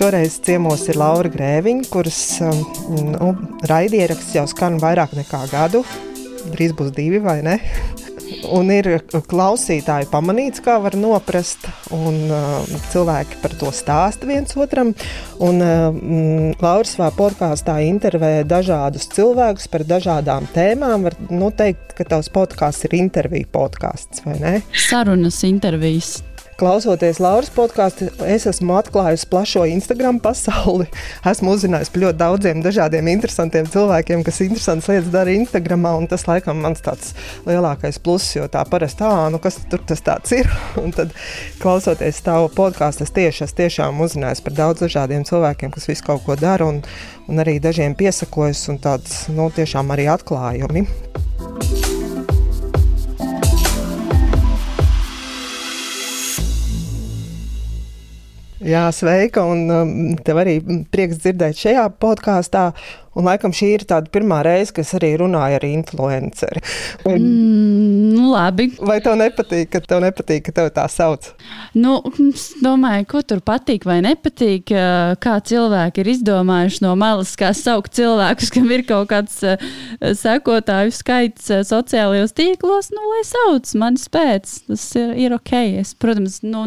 Šoreiz ciemos ir Laura Grēviņa, kuras um, nu, raidieraksts jau skan vairāk nekā gadu. Drīz būs divi vai ne? Un ir klausītāji pamanīts, kā var noprast, un uh, cilvēki par to stāsta viens otram. Un, uh, Lauris savā podkāstā intervē dažādus cilvēkus par dažādām tēmām. Var nu, teikt, ka tavs podkāsts ir interviju podkāsts, vai ne? Sarunas intervijas. Klausoties Lauras podkāstu, es esmu atklājusi plašo Instagram pasauli. Esmu uzzinājusi par ļoti daudziem dažādiem interesantiem cilvēkiem, kas interesantas lietas dara Instagram. Tas, laikam, mans tāds lielākais pluss, jo tā parasti tā, nu kas tur tas tāds ir. Un tad, klausoties tavu podkāstu, es tieši es tiešām uzzināju par daudz dažādiem cilvēkiem, kas visu kaut ko dara, un, un arī dažiem piesakojas, un tāds nu, tiešām arī atklājumi. Jā, sveika. Un um, tev arī prieks dzirdēt šajā podkāstā. Un laikam šī ir tā pirmā reize, kad es arī runāju ar influenceri. Un, mm, nu, labi. Vai tev nepatīk, ka tev nepatīk, ka tev tā sauc? Nu, es domāju, ko tur patīk vai nepatīk. Kā cilvēki ir izdomājuši no malas, kā saukt cilvēkus, kam ir kaut kāds sekotāju skaits sociālajos tīklos, nu, lai sauc mani pēc. Tas ir, ir ok. Es, protams, nu,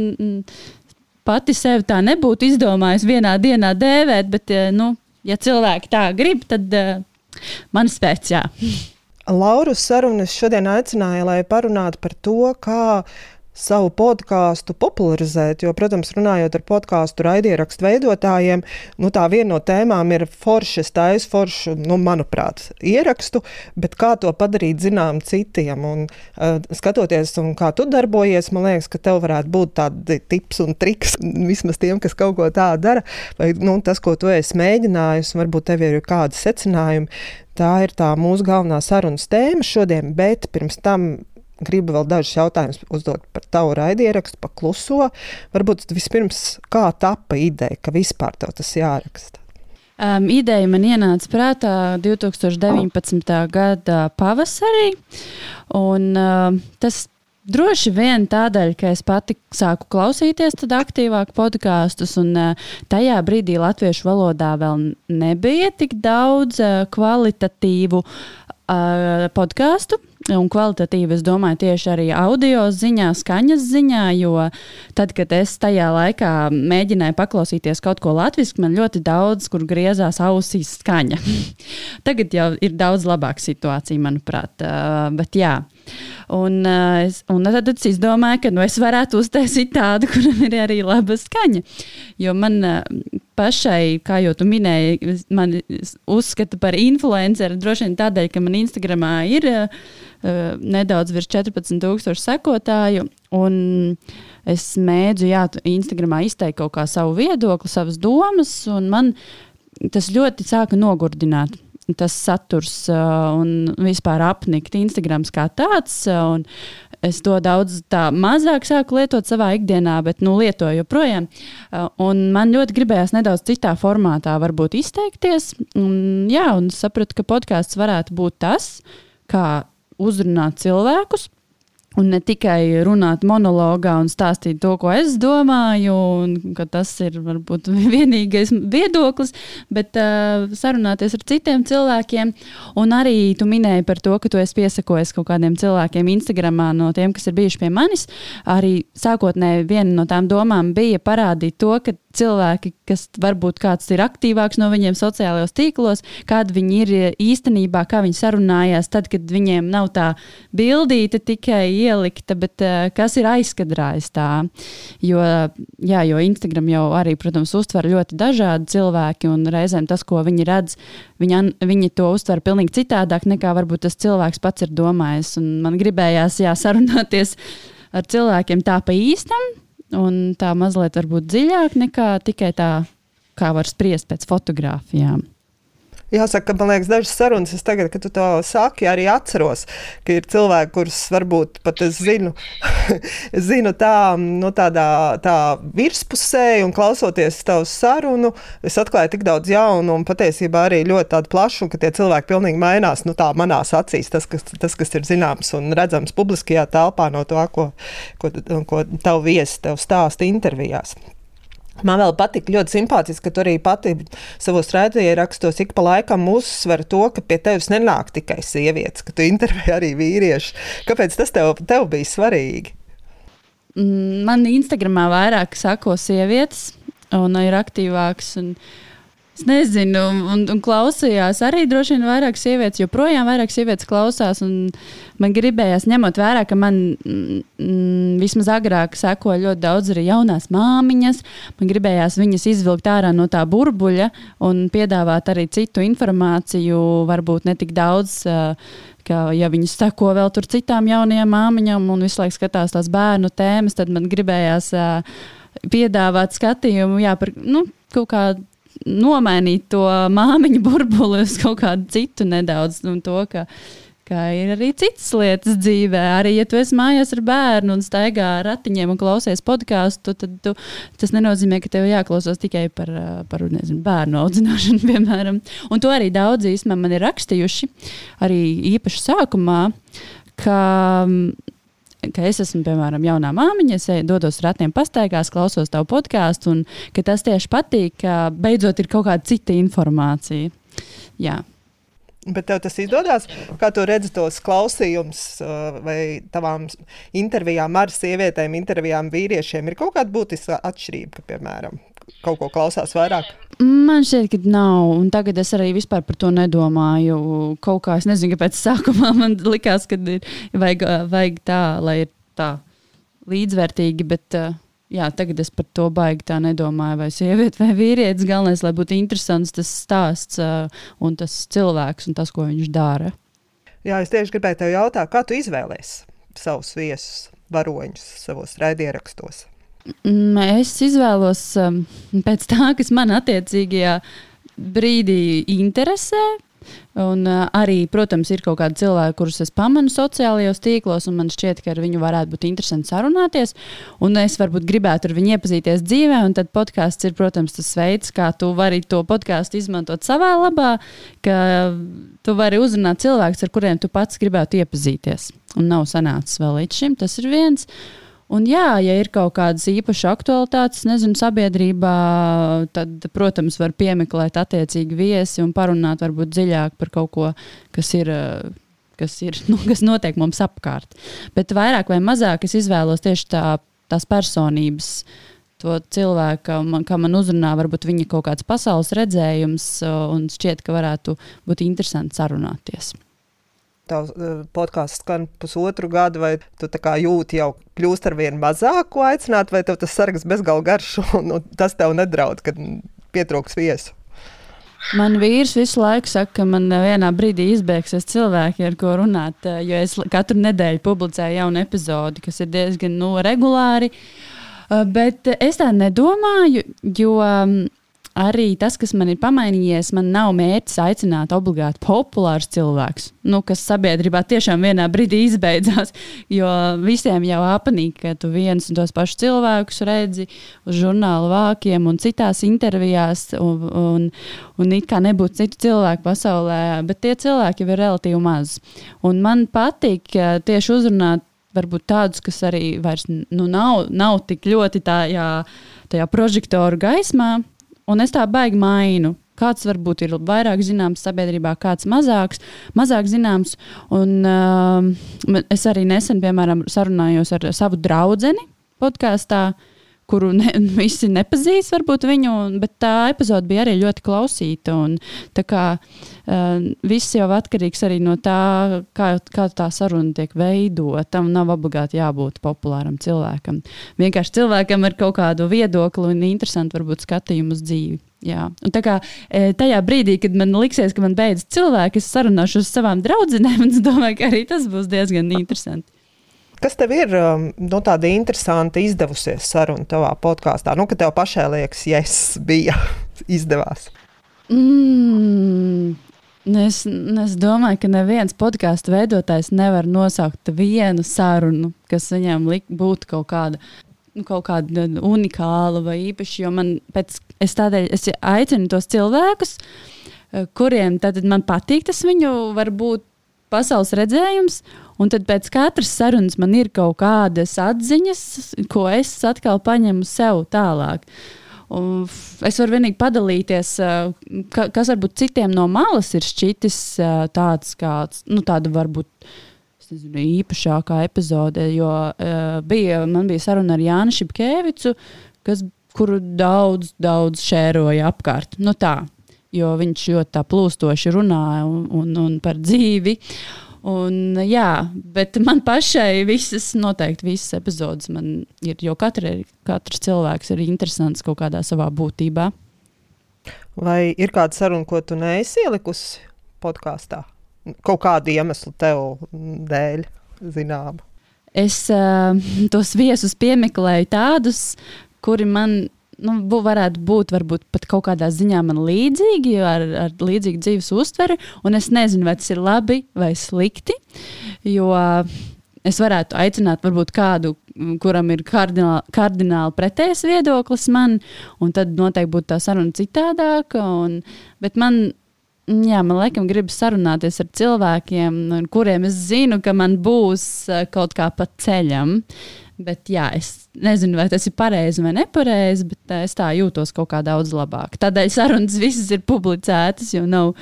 pati sevi tā nebūtu izdomājusi vienā dienā dēvēt, bet, eh, nu, ja cilvēki tā grib, tad uh, man spēc, jā. Lauru sarunas šodien aicināja, lai parunātu par to, kā savu podkāstu popularizēt. Jo, protams, runājot ar podkāstu raidierakstu veidotājiem, nu, tā viena no tēmām ir foršas, taisa foršu, nu, manuprāt, ierakstu, bet kā to padarīt zinām citiem. Un, uh, skatoties, un kā tu darbojies, man liekas, ka tev varētu būt tādi tips un triks vismaz tiem, kas kaut ko tādu dara, vai nu, tas, ko tu esi mēģinājis, un varbūt tev ir kādi secinājumi. Tā ir tā mūsu galvenā sarunas tēma šodien, bet pirms tam gribu vēl dažus jautājumus uzdot par tavu raidierakstu, pa kluso. Varbūt vispirms, kā tapa ideja, ka vispār tev tas jāraksta? Um, ideja man ienāca prātā 2019. gada pavasarī. Un, uh, tas Droši vien tādēļ, ka es pati sāku klausīties aktīvāk podkāstus, un uh, tajā brīdī latviešu valodā vēl nebija tik daudz uh, kvalitatīvu uh, podkāstu. Un kvalitatīvi, es domāju, tieši arī audio ziņā, skaņas ziņā, jo tad, kad es tajā laikā mēģināju paklausīties kaut ko latviešu, man ļoti daudz, kur griezās ausīs skaņa. Tagad jau ir daudz labāka situācija, manuprāt. Uh, bet jā. Un, uh, es, un tad es izdomāju, ka nu, es varētu uztaisīt tādu, kuram ir arī laba skaņa. Jo man uh, pašai, kā jau tu minēji, man uzskata par influenceru droši vien tādēļ, ka man Instagramā ir. Uh, nedaudz virs 14,000 sekotāju. Es mēģinu, jā, Instagramā izteikt kaut kā savu viedokli, savas domas, un man tas ļoti sāka nogurdināt tas saturs uh, un vispār apnikt Instagram kā tāds. Uh, es to daudz mazāk sāku lietot savā ikdienā, bet nu, lietoju joprojām. Uh, un man ļoti gribējās nedaudz citā formātā varbūt izteikties. Un, jā, un sapratu, ka podkāsts varētu būt tas, kā uzrunāt cilvēkus. Un ne tikai runāt monologā un stāstīt to, ko es domāju, un ka tas ir varbūt vienīgais viedoklis, bet uh, sarunāties ar citiem cilvēkiem. Un arī tu minēji par to, ka tu esi piesakojis kaut kādiem cilvēkiem Instagramā no tiem, kas ir bijuši pie manis. Arī sākotnēji viena no tām domām bija parādīt to, ka cilvēki, kas varbūt kāds ir aktīvāks no viņiem sociālajos tīklos, kāda viņi ir īstenībā, kā viņi sarunājās, tad, kad viņiem nav tā bildīte tikai ielikta, bet uh, kas ir aizkadrājis tā. Jo, jā, jo Instagram jau arī, protams, uztver ļoti dažādi cilvēki, un reizēm tas, ko viņi redz, viņi, viņi to uztver pilnīgi citādāk nekā varbūt tas cilvēks pats ir domājis. Un man gribējās jā, sarunāties ar cilvēkiem tā pa īstam, un tā mazliet varbūt dziļāk nekā tikai tā, kā var spriest pēc fotografijām. Jāsaka, ka man liekas, dažas sarunas, es tagad, kad tu to saki, arī atceros, ka ir cilvēki, kurus varbūt pat es zinu, zinu tā, nu, tādā tā virspusē, un klausoties tavu sarunu, es atklāju tik daudz jaunu un patiesībā arī ļoti plašu, ka tie cilvēki pilnīgi mainās, nu, tā manās acīs, tas, kas, tas, kas ir zināms un redzams publiskajā telpā no to, ko, ko, ko tavu viesi tev stāsta intervijās. Man vēl patīk ļoti simpātiski, ka tu arī pati savos raidījumos ik pa laikam uzsver to, ka pie tevis nenāk tikai sievietes, ka tu intervēji arī vīriešus. Kāpēc tas tev, tev bija svarīgi? Mm, man Instagramā vairāk sako sievietes un ir aktīvāks. Un, uh, Es nezinu, un, un klausījās arī droši vien vairāk sievietes, joprojām vairāk sievietes klausās. Man gribējās, ņemot vērā, ka man mm, vismaz agrāk sekoja ļoti daudz arī jaunās māmiņas. Man gribējās viņas izvilkt ārā no tā burbuļa un piedāvāt arī citu informāciju, varbūt ne tik daudz. Ka, ja viņas seko vēl tur citām jaunajām māmiņām un visu laiku skatās tās bērnu tēmas, tad man gribējās uh, piedāvāt skatījumu jā, par nu, kaut kādu nomainīt to māmiņu burbuli uz kaut kādu citu nedaudz. To, ka, ka ir arī citas lietas dzīvē. Arī, ja tu esi mājās ar bērnu un staigā ar ratiņiem un klausies podkāstu, tad tu, tas nenozīmē, ka tev jāklausās tikai par, par nezinu, bērnu audzināšanu, piemēram. Un to arī daudzi īstenībā man ir rakstījuši, arī īpaši sākumā. Ka ka es esmu, piemēram, jaunā māmiņa, es dodos ratiem pastaigās, klausos tavu podkāstu, un ka tas tieši patīk, ka beidzot ir kaut kāda cita informācija. Jā. Bet tev tas izdodas, kā tu redzi tos klausījumus vai tavām intervijām ar sievietēm, intervijām vīriešiem. Ir kaut kāda būtiska atšķirība, ka, piemēram, kaut ko klausās vairāk? Man šķiet, ka nav. Un tagad es arī vispār par to nedomāju. Kaut kā es nezinu, kāpēc sākumā man likās, ka ir vajag, vajag tā, lai ir tā līdzvērtīgi. Bet, jā, tagad es par to baigi tā nedomāju, vai sieviete vai vīrietis. Galvenais, lai būtu interesants tas stāsts un tas cilvēks un tas, ko viņš dara. Jā, es tieši gribēju te jautāt, kā tu izvēlējies savus viesus, varoņus savos raidierakstos? Mm, es izvēlos um, pēc tā, kas man attiecīgajā brīdī interesē. Un, uh, arī, protams, ir kaut kādi cilvēki, kurus es pamanu sociālajos tīklos, un man šķiet, ka ar viņu varētu būt interesanti sarunāties. Un es varbūt gribētu ar viņu iepazīties dzīvē, un tad podkāsts ir, protams, tas veids, kā tu vari to podkāstu izmantot savā labā, ka tu vari uzrunāt cilvēkus, ar kuriem tu pats gribētu iepazīties. Un nav sanācis vēl līdz šim. Tas ir viens. Un, jā, ja ir kaut kādas īpašas aktualitātes, nezinu, sabiedrībā, tad, protams, var piemeklēt attiecīgi viesi un parunāt varbūt dziļāk par kaut ko, kas ir. Kas, ir, nu, kas notiek mums apkārt. Bet vairāk vai mazāk es izvēlos tieši tā, tās personības, to cilvēku, man, kā man uzrunā, varbūt viņa kaut kāds pasaules redzējums, un šķiet, ka varētu būt interesanti sarunāties. Tavs uh, podkāsts skan pusotru gadu, vai tu jūti jau kļūst ar vien mazāk, ko aicināt, vai tev tas saraksts bezgalīgi garš, un, un tas tev nedraud, kad pietrūks viesu? Man vīrs visu laiku saka, ka man vienā brīdī izbeigsies cilvēki, ar ko runāt. Eh, jo es katru nedēļu publicēju jaunu epizodi, kas ir diezgan nu, regulāri. Eh, bet es tā nedomāju, jo mm, arī tas, kas man ir pamainījies, man nav mērķis aicināt obligāti populārus cilvēkus, nu, kas sabiedrībā tiešām vienā brīdī izbeidzās. Jo visiem jau apnīk, ka tu viens un tos pašus cilvēkus redzi uz žurnāla vākiem un citās intervijās, un, un, un it kā nebūtu citu cilvēku pasaulē, bet tie cilvēki jau ir relatīvi maz. Un man patīk tieši uzrunāt varbūt tādus, kas arī vairs nu, nav, nav tik ļoti tajā, tajā prožektoru gaismā, Un es tā baigi mainu. Kāds varbūt ir vairāk zināms sabiedrībā, kāds mazāks, mazāk zināms. Un, uh, es arī nesen, piemēram, sarunājos ar savu draugu podkāstā. Uh, kuru ne, visi nepazīs, varbūt viņu, bet tā epizode bija arī ļoti klausīta. Un, kā uh, viss jau atkarīgs arī no tā, kā, kā tā saruna tiek veidota. Nav obligāti jābūt populāram cilvēkam. Vienkārši cilvēkam ar kaut kādu viedokli un interesantu varbūt skatījumu uz dzīvi. Jā. Un tā kā tajā brīdī, kad man liksies, ka man beidzas cilvēki, es sarunāšu ar savām draudzenēm, un es domāju, ka arī tas būs diezgan interesanti. Kas tev ir um, nu, tāda interesanta izdevusies saruna tavā podkāstā? Nu, ka tev pašai liekas, yes, bija izdevās. Mm. Es, es domāju, ka neviens podkāstu veidotājs nevar nosaukt vienu sarunu, kas viņam lik, būtu kaut kāda, nu, kaut kāda unikāla vai īpaša. Jo man pēc, es tādēļ es aicinu tos cilvēkus, kuriem man patīk tas viņu varbūt pasaules redzējums, Un tad pēc katras sarunas man ir kaut kādas atziņas, ko es atkal paņemu sev tālāk. Un es varu vienīgi padalīties, ka, kas varbūt citiem no malas ir šķitis tāds, kāds, nu, tāda varbūt nezinu, īpašākā epizode. Jo bija, man bija saruna ar Jānu Šepkevicu, kuru daudz, daudz šēroja apkārt. Nu, tā, jo viņš ļoti tā plūstoši runāja un, un, un par dzīvi. Un, jā, bet man pašai visas, noteikti visas epizodes man ir, jo katra, katrs cilvēks ir interesants kaut kādā savā būtībā. Vai ir kāda saruna, ko tu neesi ielikusi podkāstā? Kaut kādu iemeslu tev dēļ, zinām. Es uh, tos viesus piemeklēju tādus, kuri man nu, bū, varētu būt varbūt pat kaut kādā ziņā man līdzīgi, ar, ar līdzīgu dzīves uztveri. Es nezinu, vai tas ir labi vai slikti. Jo es varētu aicināt varbūt kādu, kuram ir kardināli, kardināli pretējs viedoklis man, un tad noteikti būtu tā saruna citādāka. Un, bet man Jā, man liekas, gribas sarunāties ar cilvēkiem, kuriem es zinu, ka man būs eh, kaut kā pa ceļam. Bet, jā, es nezinu, vai tas ir pareizi vai nepareizi, bet es tā jūtos kaut kā daudz labāk. Tādēļ sarunas visas ir publicētas, jo nav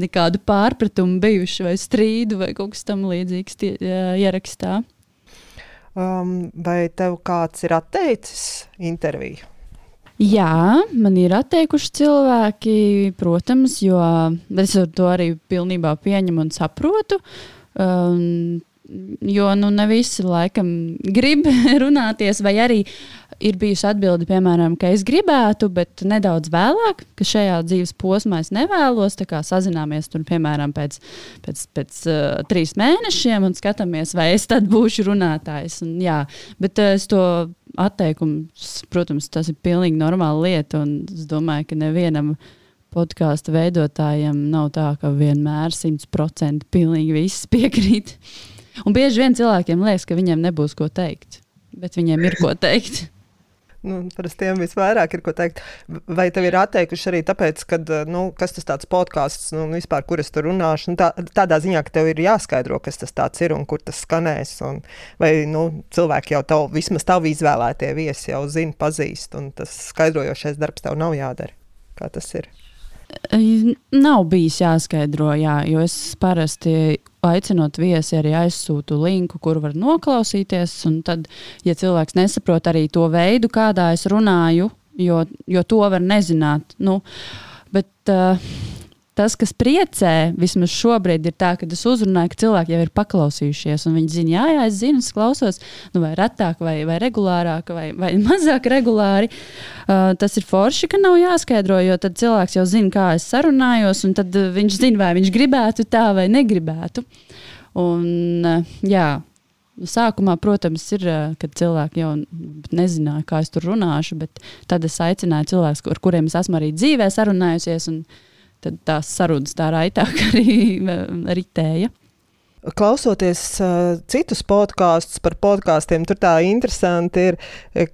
nekādu pārpratumu bijuši vai strīdu vai kaut kas tam līdzīgs tie, ierakstā. Um, vai tev kāds ir atteicis interviju? Jā, man ir atteikuši cilvēki, protams, jo es to arī pilnībā pieņemu un saprotu. Um, Jo nu, ne visi laikam grib runāties, vai arī ir bijusi atbilde, piemēram, ka es gribētu, bet nedaudz vēlāk, ka šajā dzīves posmā es nevēlos. Tā kā sazināmies tur, piemēram, pēc, pēc, pēc uh, trīs mēnešiem un skatāmies, vai es tad būšu runātājs. Un, jā, bet uh, es to atteikumu, protams, tas ir pilnīgi normāla lieta. Es domāju, ka nevienam podkāstu veidotājam nav tā, ka vienmēr simtprocentīgi pilnīgi viss piekrīt. Un bieži vien cilvēkiem liekas, ka viņiem nebūs ko teikt, bet viņiem ir ko teikt. Nu, Parasti tiem visvairāk ir ko teikt. Vai tev ir atteikuši arī tāpēc, ka, nu, kas tas tāds podkāsts, nu, vispār, kur es tur runāšu? Nu, tā, tādā ziņā, ka tev ir jāskaidro, kas tas ir un kur tas skanēs. Un, vai nu, cilvēki jau tavu, vismaz tavu izvēlētie viesi jau zina, pazīst, un tas skaidrojošais darbs tev nav jādara. Kā tas ir? Nav bijis jāskaidro, jā, jo es parasti aicinot viesi arī aizsūtu linku, kur var noklausīties. Tad, ja cilvēks nesaprot arī to veidu, kādā es runāju, jo, jo to var nezināt. Nu, bet, uh, tas, kas priecē, vismaz šobrīd, ir tā, ka es uzrunāju, ka cilvēki jau ir paklausījušies. Viņi zina, jā, jā, es zinu, es klausos, nu, vai retāk, vai, vai regulārāk, vai, vai mazāk regulāri. Uh, tas ir forši, ka nav jāskaidro, jo tad cilvēks jau zina, kā es sarunājos, un tad viņš zina, vai viņš gribētu tā vai negribētu. Un, uh, jā, Sākumā, protams, ir, kad cilvēki jau nezināja, kā es tur runāšu, bet tad es aicināju cilvēkus, ar kuriem es esmu arī dzīvē sarunājusies. Un, tad tās sarunas tā raitāk arī ritēja. Klausoties uh, citus podkāstus par podkāstiem, tur tā interesanti ir,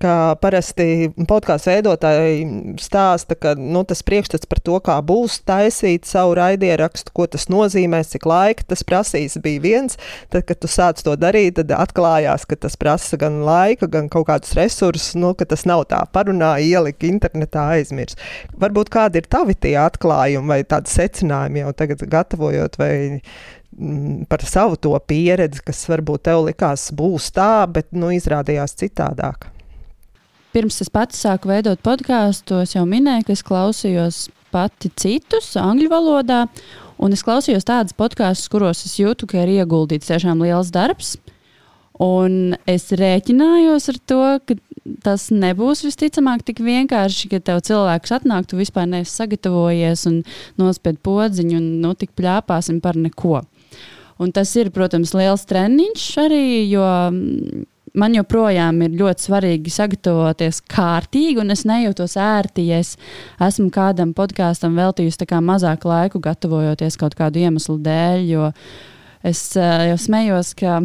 ka parasti podkāstu veidotāji stāsta, ka nu, tas priekšstats par to, kā būs taisīt savu raidierakstu, ko tas nozīmēs, cik laika tas prasīs, bija viens. Tad, kad tu sāc to darīt, tad atklājās, ka tas prasa gan laika, gan kaut kādus resursus, nu, ka tas nav tā parunāja, ielika internetā aizmirst. Varbūt kādi ir tavi tie atklājumi vai tādi secinājumi jau tagad gatavojot vai par savu to pieredzi, kas varbūt tev likās būs tā, bet nu, izrādījās citādāk. Pirms es pats sāku veidot podkāstu, es jau minēju, ka es klausījos pati citus angļu valodā, un es klausījos tādus podkāstus, kuros es jūtu, ka ir ieguldīts tiešām liels darbs. Un es rēķinājos ar to, ka tas nebūs visticamāk tik vienkārši, ka tev cilvēks atnāk, tu vispār neesi sagatavojies un nospied podziņu un nu, tik pļāpāsim par neko. Un tas ir, protams, liels treniņš arī, jo mm, man joprojām ir ļoti svarīgi sagatavoties kārtīgi, un es nejūtos ērti, ja es esmu kādam podkāstam veltījusi mazāk laiku, gatavojoties kaut kādu iemeslu dēļ. Jo es uh, jau smējos, ka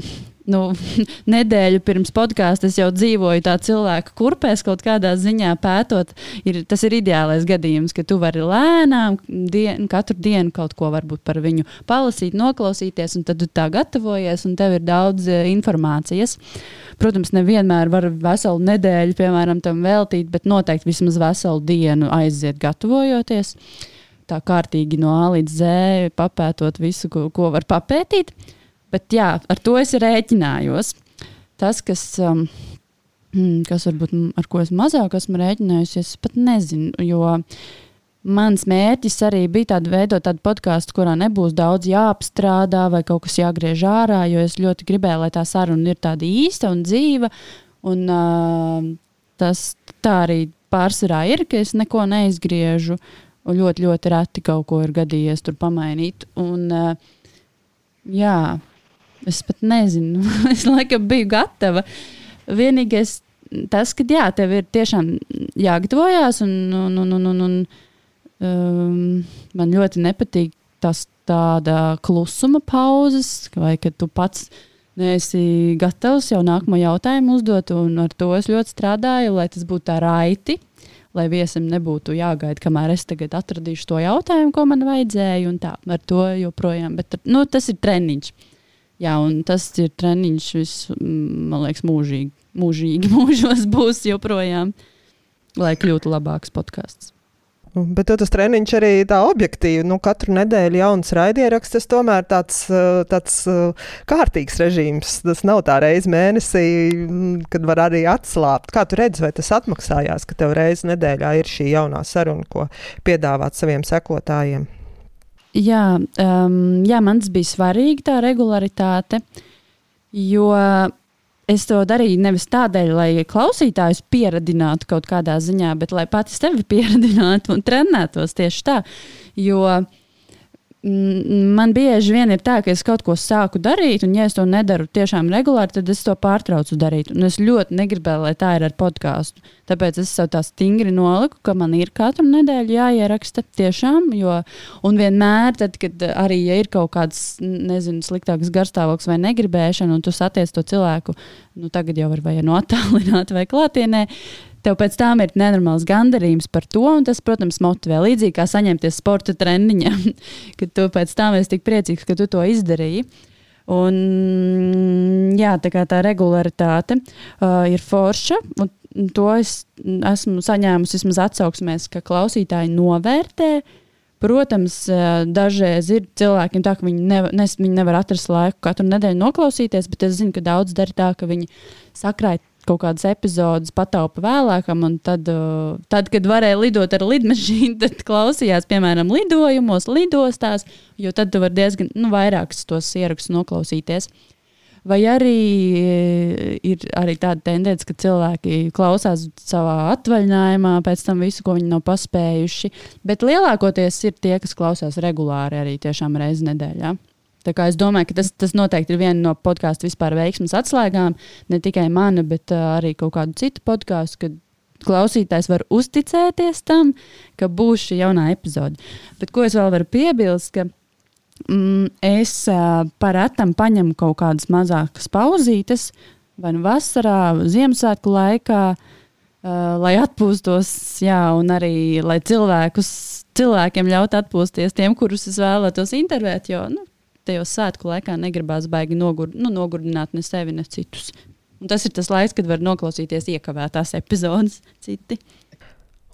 nu, nedēļu pirms podkāsta es jau dzīvoju tā cilvēka kurpēs, kaut kādā ziņā pētot. Ir, tas ir ideālais gadījums, ka tu vari lēnām dien, katru dienu kaut ko varbūt par viņu palasīt, noklausīties, un tad tu tā gatavojies, un tev ir daudz uh, informācijas. Protams, nevienmēr var veselu nedēļu, piemēram, tam veltīt, bet noteikti vismaz veselu dienu aiziet gatavojoties. Tā kārtīgi no A līdz Z, papētot visu, ko, ko var papētīt. Bet jā, ar to es rēķinājos. Tas, kas, um, hmm, kas varbūt ar ko es mazāk esmu rēķinājusies, es pat nezinu. Jo mans mērķis arī bija tāda veidot tādu podkāstu, kurā nebūs daudz jāapstrādā vai kaut kas jāgriež ārā, jo es ļoti gribēju, lai tā saruna ir tāda īsta un dzīva. Un, uh, tas tā arī pārsvarā ir, ka es neko neizgriežu. Ļoti, ļoti reti kaut ko ir gadījies tur pamainīt. Un, uh, jā, Es pat nezinu, es laikam biju gatava. Vienīgais tas, ka jā, tev ir tiešām jāgatavojas, un, un, un, un, un, un um, man ļoti nepatīk tas tāda klusuma pauzes, vai kad tu pats neesi gatavs jau nākamo jautājumu uzdot, un ar to es ļoti strādāju, lai tas būtu tā raiti. Lai viesim nebūtu jāgaida, kamēr es tagad atradīšu to jautājumu, ko man vajadzēja, un tā ar to joprojām. Bet nu, tas ir treniņš. Jā, un tas ir treniņš, vis, man liekas, mūžīgi. Mūžīgi mūžos būs joprojām, lai kļūtu labāks podkāsts. Nu, bet tas treniņš arī tā objektīvi. Nu, katru nedēļu jauns raidieraksts, tas tomēr tāds, eh, tāds eh, kārtīgs režīms. Tas nav tā reize mēnesī, kad var arī atslābt. Kā tu redzi, vai tas atmaksājās, ka tev reizi nedēļā ir šī jaunā saruna, ko piedāvāt saviem sekotājiem? Jā, um, jā, man tas bija svarīgi, tā regularitāte. Jo es to darīju nevis tādēļ, lai klausītājus pieradinātu kaut kādā ziņā, bet lai pati sevi pieradinātu un trenētos tieši tā. Jo man bieži vien ir tā, ka es kaut ko sāku darīt, un, ja es to nedaru tiešām regulāri, tad es to pārtraucu darīt. Un es ļoti negribēju, lai tā ir ar podkāstu. Tāpēc es sev tā stingri noliku, ka man ir katru nedēļu jāieraksta tiešām. Jo, un vienmēr, tad, kad arī ja ir kaut kāds nezinu, sliktāks garstāvoklis vai negribēšana, un tu satiec to cilvēku, nu, tagad jau var vai no attālināti vai klātienē, tev pēc tam ir nenormāls gandarījums par to, un tas, protams, motivē. Līdzīgi kā saņemties sporta treniņā, kad tu pēc tam esi tik priecīgs, ka tu to izdarīji. Un, jā, tā kā tā regularitāte uh, ir forša, un to es esmu saņēmusi vismaz atsauksmēs, ka klausītāji novērtē. Protams, uh, dažreiz ir cilvēkiem tā, ka viņi, nev, ne, viņi nevar atrast laiku katru nedēļu noklausīties, bet es zinu, ka daudz dara tā, ka viņi sakrāj kaut kādas epizodes pataupa vēlākam, un tad, uh, tad, kad varēja lidot ar lidmašīnu, tad klausījās, piemēram, lidojumos, lidostās, jo tad tu vari diezgan nu, vairākus tos ierakstus noklausīties. Vai arī uh, ir arī tāda tendence, ka cilvēki klausās savā atvaļinājumā, pēc tam visu, ko viņi nav paspējuši. Bet lielākoties ir tie, kas klausās regulāri arī tiešām reizi nedēļā. Es domāju, ka tas, tas noteikti ir viena no podkāstu vispār veiksmes atslēgām. Ne tikai mana, bet uh, arī kaut kādu citu podkāstu, kad klausītājs var uzticēties tam, ka būs šī jaunā epizode. Bet ko es vēl varu piebilst, mm, es uh, parētam paņemu kaut kādas mazākas pauzītes, vai nu vasarā, Ziemassvētku laikā. Uh, lai atpūstos, jā, un arī lai cilvēkus, cilvēkiem ļautu atpūsties, tiem, kurus es vēlētos intervēt. Jo nu, tajos svētku laikā negribās baigi nogur, nu, nogurdināt ne sevi, ne citus. Un tas ir tas laiks, kad var noklausīties iekavētās epizodes citi.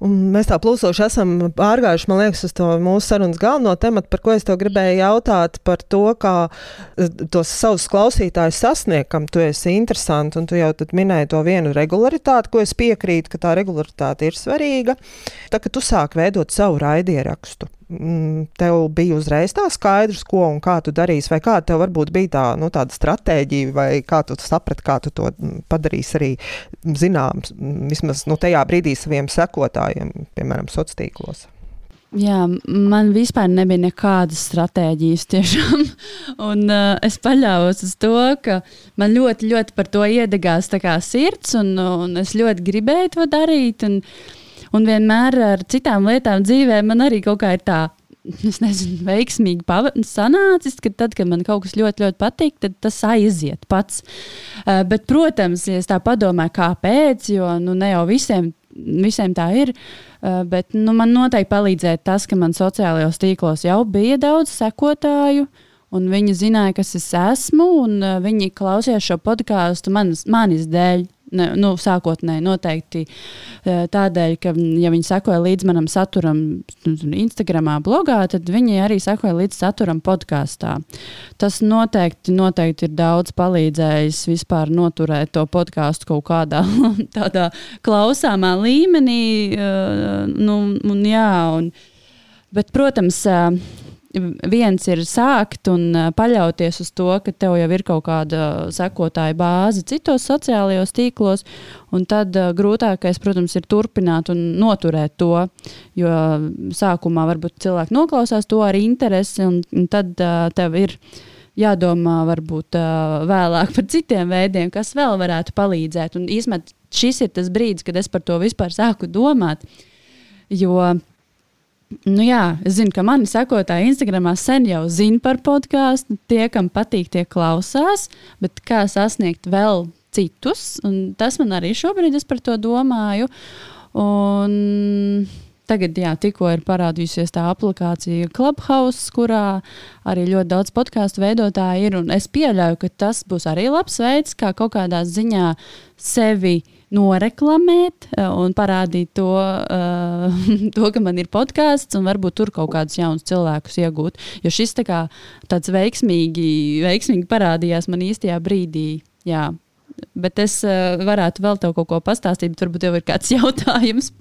Un mēs tā plūsoši esam pārgājuši, man liekas, uz to mūsu sarunas galveno tematu, par ko es tev gribēju jautāt, par to, kā tos savus klausītājus sasniegt, kam tu esi interesants. Un tu jau minēji to vienu regularitāti, ko es piekrītu, ka tā regularitāte ir svarīga. Tā, kad tu sāk veidot savu raidierakstu, tev bija uzreiz tā skaidrs, ko un kā tu darīsi, vai kāda tev varbūt bija tā, nu, tāda stratēģija, vai kā tu saprati, kā tu to mm, padarīsi arī zināms, mm, vismaz nu, tajā brīdī saviem sekotājiem, piemēram, sociālos tīklos. Jā, man vispār nebija nekādas stratēģijas. Tiešām. Un, uh, es paļāvos uz to, ka man ļoti, ļoti par to iedegās sirds, un, un es ļoti gribēju to darīt. Un, uh, Un vienmēr ar citām lietām dzīvē man arī kaut kā ir tā. es nezinu, veiksmīgi sanācis, ka tad, kad man kaut kas ļoti, ļoti patīk, tad tas aiziet pats. Uh, bet, protams, ja es tā padomāju, kāpēc, jo nu, ne jau visiem, visiem tā ir. Uh, bet nu, man noteikti palīdzēja tas, ka man sociālajos tīklos jau bija daudz sekotāju. Un viņi zināja, kas es esmu, un uh, viņi klausījās šo podkāstu manis, manis dēļ. Ne, nu, sākotnēji noteikti e, tādēļ, ka, ja viņi sekoja līdz manam saturam, Instagram, blogā, tad viņi arī sekoja līdz saturam podkāstā. Tas noteikti, noteikti ir daudz palīdzējis vispār noturēt to podkāstu kaut kādā tādā klausāmā līmenī. E, nu, un, jā, un, bet, protams, e, viens ir sākt un paļauties uz to, ka tev jau ir kaut kāda sekotāja bāze citos sociālajos tīklos, un tad grūtākais, protams, ir turpināt un noturēt to, jo sākumā varbūt cilvēki noklausās to ar interesi, un, un tad tev ir jādomā varbūt vēlāk par citiem veidiem, kas vēl varētu palīdzēt. Un īstenībā šis ir tas brīdis, kad es par to vispār sāku domāt, jo Nu jā, es zinu, ka mani sekotāji Instagramā sen jau zina par podkāstu. Tie, kam patīk, tie klausās, bet kā sasniegt vēl citus, tas man arī šobrīd es par to domāju. Un Tagad, jā, tikko ir parādījusies tā aplikācija Clubhouse, kurā arī ļoti daudz podkāstu veidotāji ir. Es pieļauju, ka tas būs arī labs veids, kā kaut kādā ziņā sevi uh, noreklamēt eh, un parādīt to, uh, to, ka man ir podkāsts un varbūt tur kaut kādus jaunus cilvēkus iegūt. Jo šis tā kā, tāds veiksmīgi, veiksmīgi parādījās man īstajā brīdī. Jā. Bet es uh, varētu vēl tev kaut ko pastāstīt, bet varbūt tev ir kāds jautājums.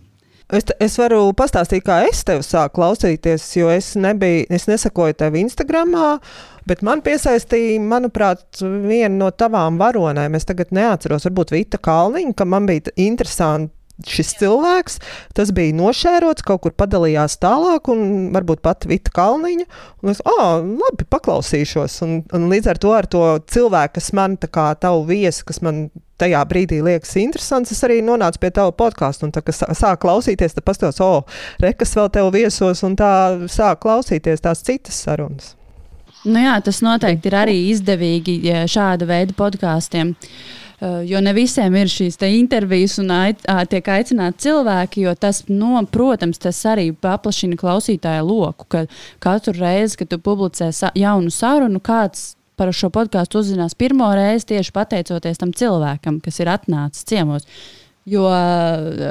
Es, es varu pastāstīt, kā es tevi sāku klausīties, jo es, nebiju, es nesakoju tev Instagram, bet man piesaistīja, manuprāt, viena no tavām varonēm. Es tagad neatceros, varbūt Vita Kalniņa, ka man bija interesanti šis cilvēks. Tas bija nošērots, kaut kur padalījās tālāk, un varbūt pat Vita Kalniņa. Un es, ah, labi, paklausīšos. Un, un līdz ar to, ar to cilvēku, kas man tā kā tavu viesu, kas man tajā brīdī liekas interesants, es arī nonācu pie tava podkāstu. Un tā, kad sāk klausīties, tad pastos, o, oh, rekas vēl tev viesos, un tā sāk klausīties tās citas sarunas. Nu jā, tas noteikti ir arī izdevīgi šāda veida podkāstiem. Uh, jo ne visiem ir šīs intervijas un ait, tiek aicināti cilvēki, jo tas, no, protams, tas arī paplašina klausītāju loku. Ka katru reizi, kad tu publicē sa jaunu sarunu, kāds par šo podkāstu uzzinās pirmo reizi tieši pateicoties tam cilvēkam, kas ir atnācis ciemos. Jo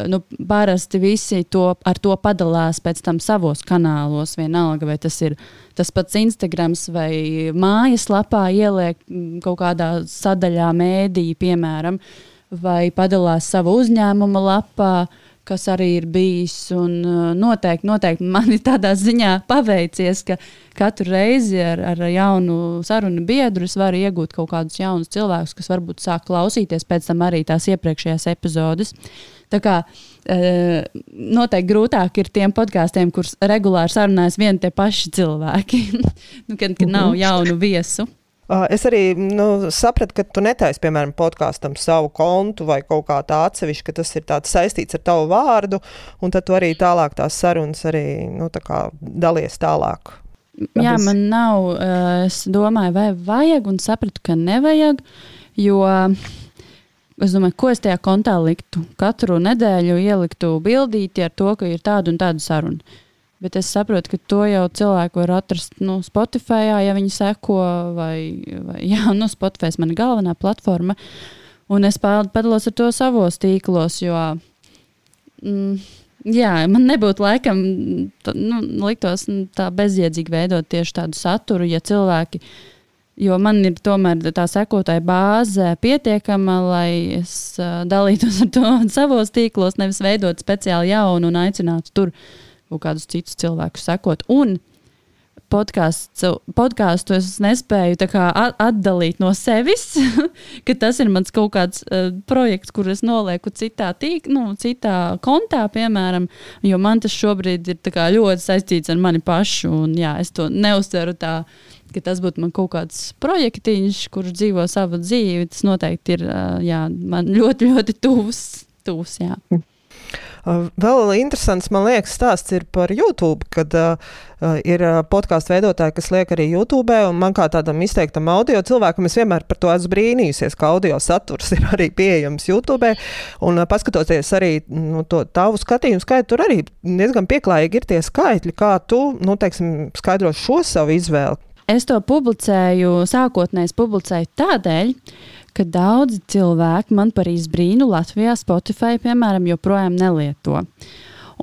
nu, parasti visi to, ar to padalās pēc tam savos kanālos. Vienalga, vai tas ir tas pats Instagram vai mājaslapā ieliek mm, kaut kādā sadaļā, mēdī, piemēram, vai padalās savu uzņēmuma lapā. Uh, kas arī ir bijis. Un, uh, noteikti, noteikti man ir tādā ziņā paveicies, ka katru reizi ar, ar jaunu sarunu biedru es varu iegūt kaut kādus jaunus cilvēkus, kas varbūt sāk klausīties pēc tam arī tās iepriekšējās epizodes. Tā kā uh, noteikti grūtāk ir tiem podkāstiem, kurus regulāri sarunājas vieni tie paši cilvēki, nu, kad, kad nav mhm. jaunu viesu. Es arī nu, sapratu, ka tu netaisi, piemēram, podkāstam savu kontu vai kaut kā tā atsevišķi, ka tas ir saistīts ar tavu vārdu, un tad tu arī tālāk tās sarunas arī nu, tā dalies tālāk. Jā, man nav. Es domāju, vai vajag, un sapratu, ka nevajag. Jo es domāju, ko es tajā kontā liktu. Katru nedēļu ieliktu bildīti ar to, ka ir tāda un tāda saruna. Bet es saprotu, ka to jau cilvēku var atrast nu, Spotify, ja viņi seko, vai, vai jā, nu, Spotify ir mana galvenā platforma. Un es padalos ar to savos tīklos, jo mm, jā, man nebūtu laikam, tā, nu, liktos nu, tā bezjēdzīgi veidot tieši tādu saturu, ja cilvēki. Jo man ir tomēr tā sekotāja bāze pietiekama, lai es uh, dalītos ar to savos tīklos, nevis veidot speciāli jaunu un aicinātu tur uh, kaut kādus citus cilvēkus sekot. Un podkāstu es nespēju kā, atdalīt no sevis, ka tas ir mans kaut kāds uh, projekts, kur es nolieku citā, tīk, nu, citā kontā, piemēram, jo man tas šobrīd ir kā, ļoti saistīts ar mani pašu. Un, jā, es to neuztveru tā, ka tas būtu man kaut kāds projektiņš, kurš dzīvo savu dzīvi. Tas noteikti ir uh, jā, man ļoti, ļoti tuvs. tuvs jā. Vēl interesants, man liekas, stāsts ir par YouTube, kad ir podkāstu veidotāji, kas liek arī YouTube, un man kā tādam izteiktam audio cilvēkam, es vienmēr par to esmu brīnījusies, ka audio saturs ir arī pieejams YouTube, un paskatoties arī nu, to tavu skatījumu skaitu, tur arī diezgan pieklājīgi ir tie skaitļi, kā tu, nu, teiksim, skaidro šo savu izvēli. Es to publicēju, sākotnēji publicēju tādēļ, ka daudzi cilvēki man par izbrīnu Latvijā Spotify, piemēram, joprojām nelieto.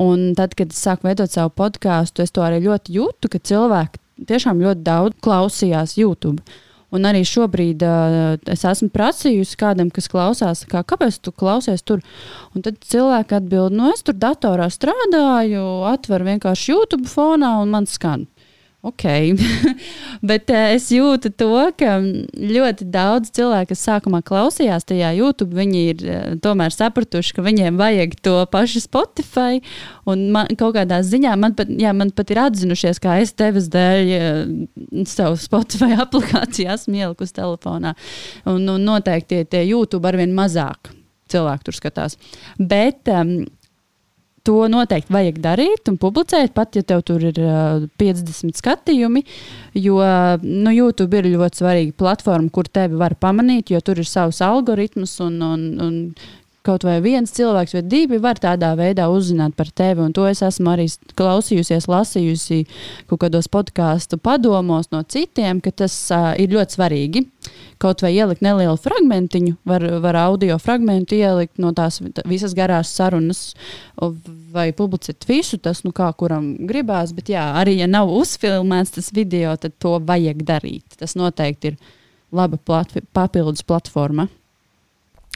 Un tad, kad es sāku veidot savu podkāstu, es to arī ļoti jūtu, ka cilvēki tiešām ļoti daudz klausījās YouTube. Un arī šobrīd uh, es esmu prasījusi kādam, kas klausās, kā, kāpēc tu klausies tur. Un tad cilvēki atbild, no nu, es tur datorā strādāju, atveru vienkārši YouTube fonā un man skan. Ok, bet uh, es jūtu to, ka ļoti daudz cilvēku, kas sākumā klausījās tajā YouTube, viņi ir uh, tomēr sapratuši, ka viņiem vajag to pašu Spotify. Un man, kaut kādā ziņā man pat, jā, man pat ir atzinušies, kā es tevis dēļ uh, savu Spotify aplikāciju esmu ielikusi telefonā. Un, un noteikti tie, tie YouTube arvien mazāk cilvēku tur skatās. Bet um, to noteikti vajag darīt un publicēt, pat ja tev tur ir uh, 50 skatījumi. Jo nu, YouTube ir ļoti svarīga platforma, kur tevi var pamanīt, jo tur ir savs algoritms un, un, un kaut vai viens cilvēks vai divi var tādā veidā uzzināt par tevi. Un to es esmu arī klausījusies, lasījusi kaut kādos podkāstu padomos no citiem, ka tas uh, ir ļoti svarīgi. Kaut vai ielikt nelielu fragmentiņu, var, var audio fragmentu ielikt no tās visas garās sarunas, vai publicēt visu, tas nu kā kuram gribās. Bet jā, arī ja nav uzfilmēts tas video, tad to vajag darīt. Tas noteikti ir laba plat papildus platforma.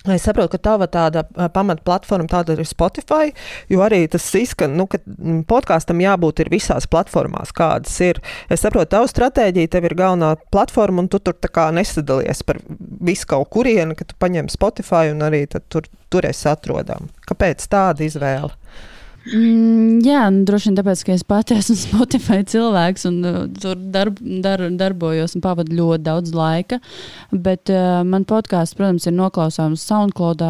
Es saprotu, ka tava tāda pamatplatforma tāda ir Spotify, jo arī tas izskan, nu, ka podkāstam jābūt visās platformās, kādas ir. Es saprotu, tavu stratēģiju, tev ir galvenā platforma, un tu tur nesadalies par visu kaut kurienu, ka tu paņem Spotify un arī tur, tur esi atrodam. Kāpēc tāda izvēle? Mm, jā, nu, droši vien tāpēc, ka es pati esmu Spotify cilvēks un uh, tur darb, dar, darbojos un pavadu ļoti daudz laika. Bet uh, man podkāsts, protams, ir noklausāms SoundCloud,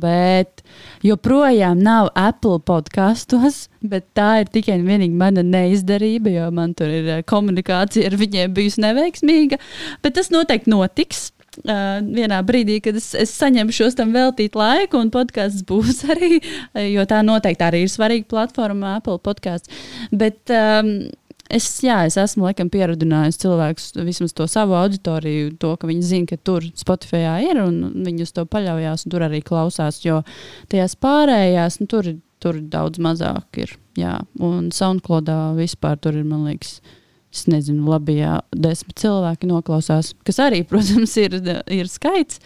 bet joprojām nav Apple podkastos. Bet tā ir tikai un vienīgi mana neizdarība, jo man tur ir uh, komunikācija ar viņiem bijusi neveiksmīga. Bet tas noteikti notiks. Uh, vienā brīdī, kad es, es saņemšu tam veltīt laiku, un podkāsts būs arī, jo tā noteikti arī ir svarīga platforma, Apple podkāsts. Bet um, es, jā, es esmu laikam pieradinājis cilvēkus, vismaz to savu auditoriju, to, ka viņi zina, ka tur Spotify ir un viņi uz to paļaujas un tur arī klausās. Jo tajās pārējās, nu, tur, tur daudz mazāk ir. Jā, un SoundCloudā vispār tur ir, man liekas, es nezinu, labi, ja desmit cilvēki noklausās, kas arī, protams, ir, ir skaits.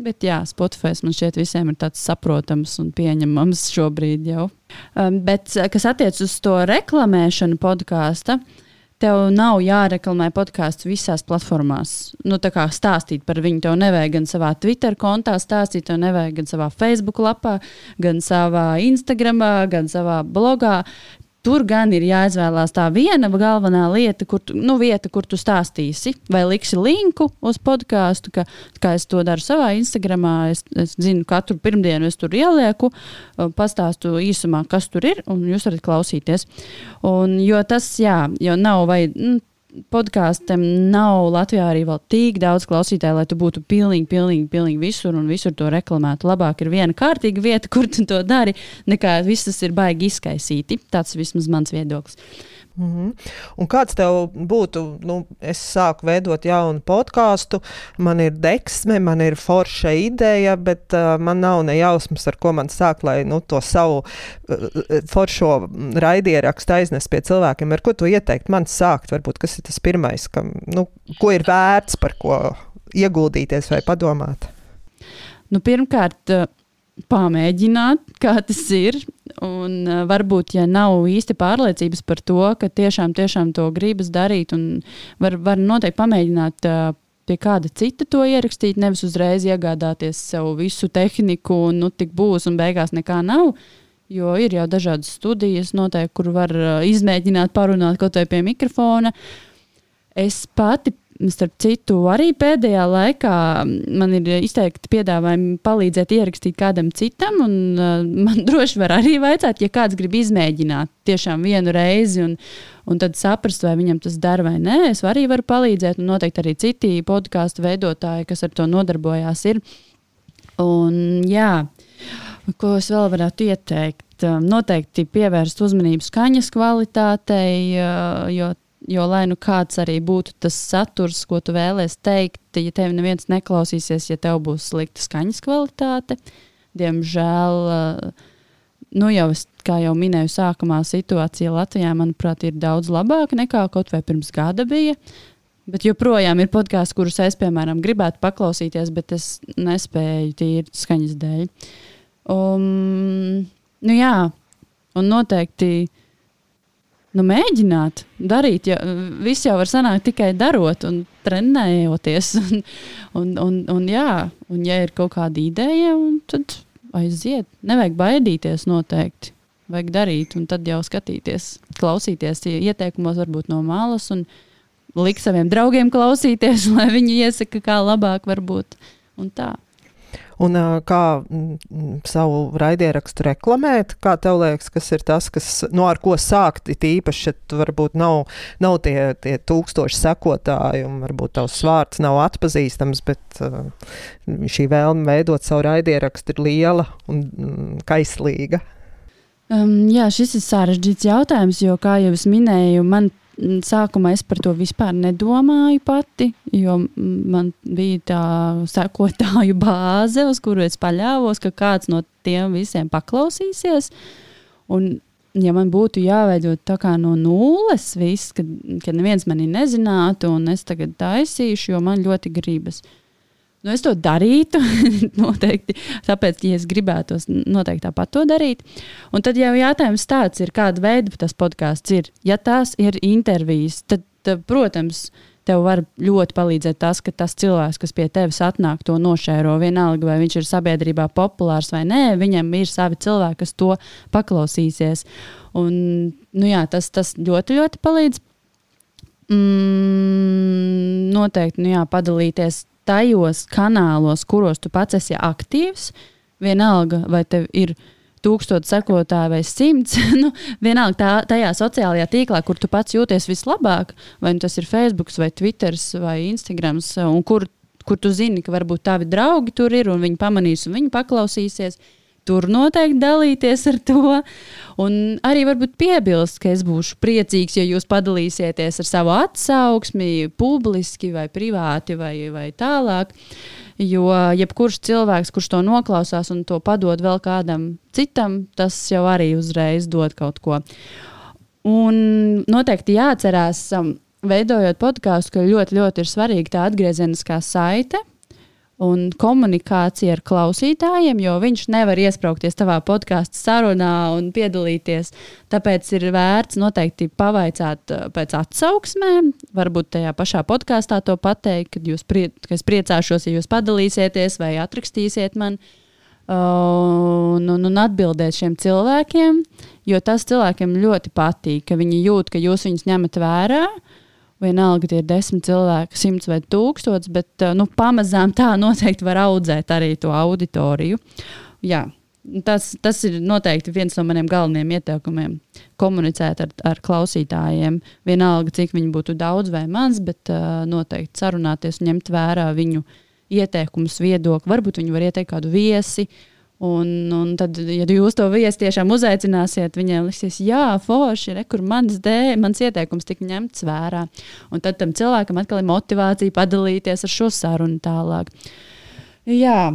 Bet jā, Spotify man šķiet, visiem ir tāds saprotams un pieņemams šobrīd jau. Um, bet, kas attiecas uz to reklamēšanu podkāstu, tev nav jāreklamē podkāsts visās platformās. Nu, tā kā stāstīt par viņu, tev nevajag gan savā Twitter kontā stāstīt, tev nevajag gan savā Facebook lapā, gan savā Instagram, gan savā blogā. Tur gan ir jāizvēlās tā viena galvenā lieta, kur tu, nu, vieta, kur tu stāstīsi, vai liksi linku uz podkāstu, ka, kā es to daru savā Instagram. Es, es zinu, katru pirmdienu es tur ielieku, pastāstu īsumā, kas tur ir, un jūs varat klausīties. Un, jo tas, jā, jo nav vajag. Nu, podkāstam nav Latvijā arī vēl tik daudz klausītāju, lai tu būtu pilnīgi, pilnīgi, pilnīgi visur un visur to reklamētu. Labāk ir viena kārtīga vieta, kur tu to dari, nekā viss tas ir baigi izkaisīti. Tas vismaz mans viedoklis. Mm -hmm. Un kāds tev būtu, nu, es sāku veidot jaunu podkāstu, man ir deksme, man ir forša ideja, bet uh, man nav ne jausmas, ar ko man sākt, lai nu, to savu uh, foršo raidierakstu aiznes pie cilvēkiem. Ar ko tu ieteikt man sākt? Varbūt kas ir tas pirmais, kam, nu, ko ir vērts par ko ieguldīties vai padomāt? Nu, pirmkārt, pamēģināt, kā tas ir. Un uh, varbūt, ja nav īsti pārliecības par to, ka tiešām, tiešām to gribas darīt, un var, var noteikti pamēģināt uh, pie kāda cita to ierakstīt, nevis uzreiz iegādāties sev visu tehniku, un nu tik būs, un beigās nekā nav. Jo ir jau dažādas studijas, noteikti, kur var uh, izmēģināt, parunāt kaut vai pie mikrofona. Es pati Starp citu, arī pēdējā laikā man ir izteikti piedāvājumi palīdzēt ierakstīt kādam citam. Un, uh, man droši var arī vaicāt, ja kāds grib izmēģināt tiešām vienu reizi un, un tad saprast, vai viņam tas dara vai nē. Es arī varu palīdzēt, un noteikti arī citi podkāstu veidotāji, kas ar to nodarbojās, ir. Un, jā, ko es vēl varētu ieteikt? Noteikti pievērst uzmanību skaņas kvalitātei, jo Jo, lai nu kāds arī būtu tas saturs, ko tu vēlēsies teikt, ja tev neviens neklausīsies, ja tev būs slikta skaņas kvalitāte, diemžēl, eh, nu jau es, kā jau minēju, sākumā situācija Latvijā, manuprāt, ir daudz labāka nekā kaut vai pirms gada bija. Bet joprojām ir podkāsts, kurus es, piemēram, gribētu paklausīties, bet es nespēju tīri skaņas dēļ. Um, nu jā, un noteikti nu, mēģināt, darīt. Ja, viss jau var sanākt tikai darot un trenējoties. Un, un, un, un, jā, un ja ir kaut kāda ideja, tad aiziet. Nevajag baidīties noteikti. Vajag darīt, un tad jau skatīties, klausīties ieteikumos, varbūt no malas, un likt saviem draugiem klausīties, lai viņi iesaka, kā labāk var būt. Un tā. Un kā savu raidierakstu reklamēt, kā tev liekas, kas ir tas, kas, nu, ar ko sākt, īpaši, ja varbūt nav, nav tie, tie tūkstoši sekotāji, un varbūt tavs vārds nav atpazīstams, bet šī vēlme veidot savu raidierakstu ir liela un kaislīga. Um, jā, šis ir sarežģīts jautājums, jo, kā jau es minēju, man sākumā es par to vispār nedomāju pati, jo man bija tā sekotāju bāze, uz kuru es paļāvos, ka kāds no tiem visiem paklausīsies. Un, ja man būtu jāveido tā kā no nulles, viss, kad, kad neviens mani nezinātu, un es tagad taisīšu, jo man ļoti gribas. Nu, es to darītu, noteikti. Tāpēc, ja es gribētu, noteikti tāpat to darīt. Un tad jau jautājums tāds ir, kāda veida tas podkāsts ir. Ja tās ir intervijas, tad, tad, protams, tev var ļoti palīdzēt tas, ka tas cilvēks, kas pie tevis atnāk, to nošēro. Vienalga, vai viņš ir sabiedrībā populārs vai nē, viņam ir savi cilvēki, kas to paklausīsies. Un, nu jā, tas, tas ļoti, ļoti palīdz. Mm, noteikti, nu jā, padalīties tajos kanālos, kuros tu pats esi aktīvs, vienalga, vai tev ir tūkstoši sekotāji vai simts, nu, vienalga tā, tajā sociālajā tīklā, kur tu pats jūties vislabāk, vai nu tas ir Facebook, vai Twitter, vai Instagram, un kur, kur tu zini, ka varbūt tavi draugi tur ir un viņi pamanīs un viņi paklausīsies tur noteikti dalīties ar to. Un arī varbūt piebilst, ka es būšu priecīgs, ja jūs padalīsieties ar savu atsauksmi, publiski vai privāti vai, vai tālāk. Jo jebkurš cilvēks, kurš to noklausās un to padod vēl kādam citam, tas jau arī uzreiz dod kaut ko. Un noteikti jāatcerās, um, veidojot podkāstu, ka ļoti, ļoti ir svarīga tā atgriezeniskā saite un komunikācija ar klausītājiem, jo viņš nevar iesprāgties tavā podkāstu sarunā un piedalīties. Tāpēc ir vērts noteikti pavaicāt uh, pēc atsauksmēm, varbūt tajā pašā podkāstā to pateikt, kad jūs prie, ka priecāšos, ja jūs padalīsieties vai atrakstīsiet man. Uh, un, un, un atbildēt šiem cilvēkiem, jo tas cilvēkiem ļoti patīk, ka viņi jūt, ka jūs viņus ņemat vērā, uh, Vienalga, tie ir desmit cilvēki, simts vai tūkstots, bet nu, pamazām tā noteikti var audzēt arī to auditoriju. Jā, tas, tas ir noteikti viens no maniem galvenajiem ieteikumiem. Komunicēt ar, ar klausītājiem. Vienalga, cik viņi būtu daudz vai maz, bet uh, noteikti sarunāties un ņemt vērā viņu ieteikumus, viedokli. Varbūt viņi var ieteikt kādu viesi. Uh, Un, un tad, ja jūs to viesi tiešām uzaicināsiet, viņiem liksies, jā, forši, re, kur mans dēļ, mans ieteikums tika ņemts vērā. Un tad tam cilvēkam atkal ir motivācija padalīties ar šo sarunu tālāk. Jā,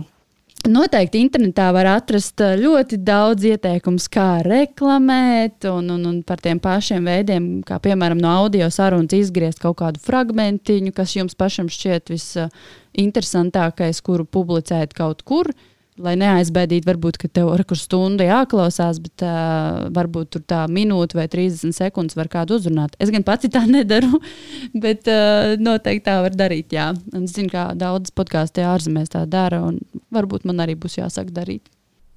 Noteikti internetā var atrast uh, ļoti daudz ieteikumu, kā reklamēt, un, un, un par tiem pašiem veidiem, kā piemēram no audio sarunas izgriezt kaut kādu fragmentiņu, kas jums pašam šķiet visinteresantākais, kuru publicēt kaut kur. Uh, lai neaizbēdītu, varbūt, tev ir kur stunda jāklausās, bet uh, varbūt tur tā minūte vai 30 sekundes var kādu uzrunāt. Es gan pats tā nedaru, bet uh, noteikti tā var darīt. Jā. Un es zinu, ka daudz podkāstu ārzemēs tā dara, un varbūt man arī būs jāsāk darīt.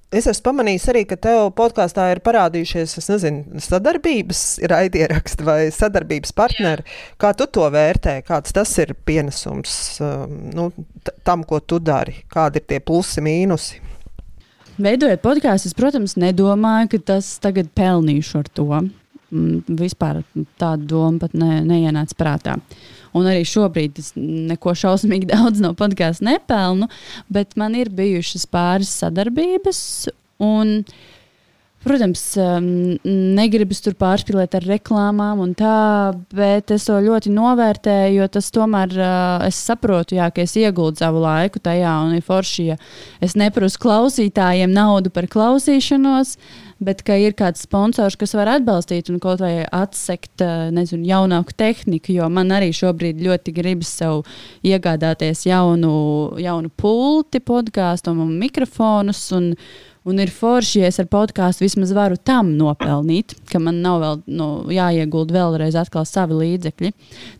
Es esmu pamanījis arī, ka tev podkāstā ir parādījušies, es nezinu, sadarbības raidieraksti vai sadarbības partneri. Jā. Kā tu to vērtē? Kāds tas ir pienesums um, nu, tam, ko tu dari? Kādi ir tie plusi, mīnusi? Veidojot podkāstu, es, protams, nedomāju, ka tas tagad pelnīšu ar to. Mm, vispār tāda doma pat ne, neienāca prātā. Un arī šobrīd es neko šausmīgi daudz no podkāstu nepelnu, bet man ir bijušas pāris sadarbības. Un, Protams, um, negribas tur pārspīlēt ar reklāmām un tā, bet es to ļoti novērtēju, jo tas tomēr uh, es saprotu, jā, ka es ieguldu savu laiku tajā un ir forši, ja es neprasu klausītājiem naudu par klausīšanos. Uh, bet ka ir kāds sponsors, kas var atbalstīt un kaut vai atsekt eh, nezinu, jaunāku tehniku. Jo man arī šobrīd ļoti gribas sev iegādāties jaunu, jaunu pulti, podkāstu un mikrofonus. Un, Un ir forši, ja es ar podkāstu vismaz varu tam nopelnīt, ka man nav vēl nu, jāiegulda vēlreiz savi līdzekļi.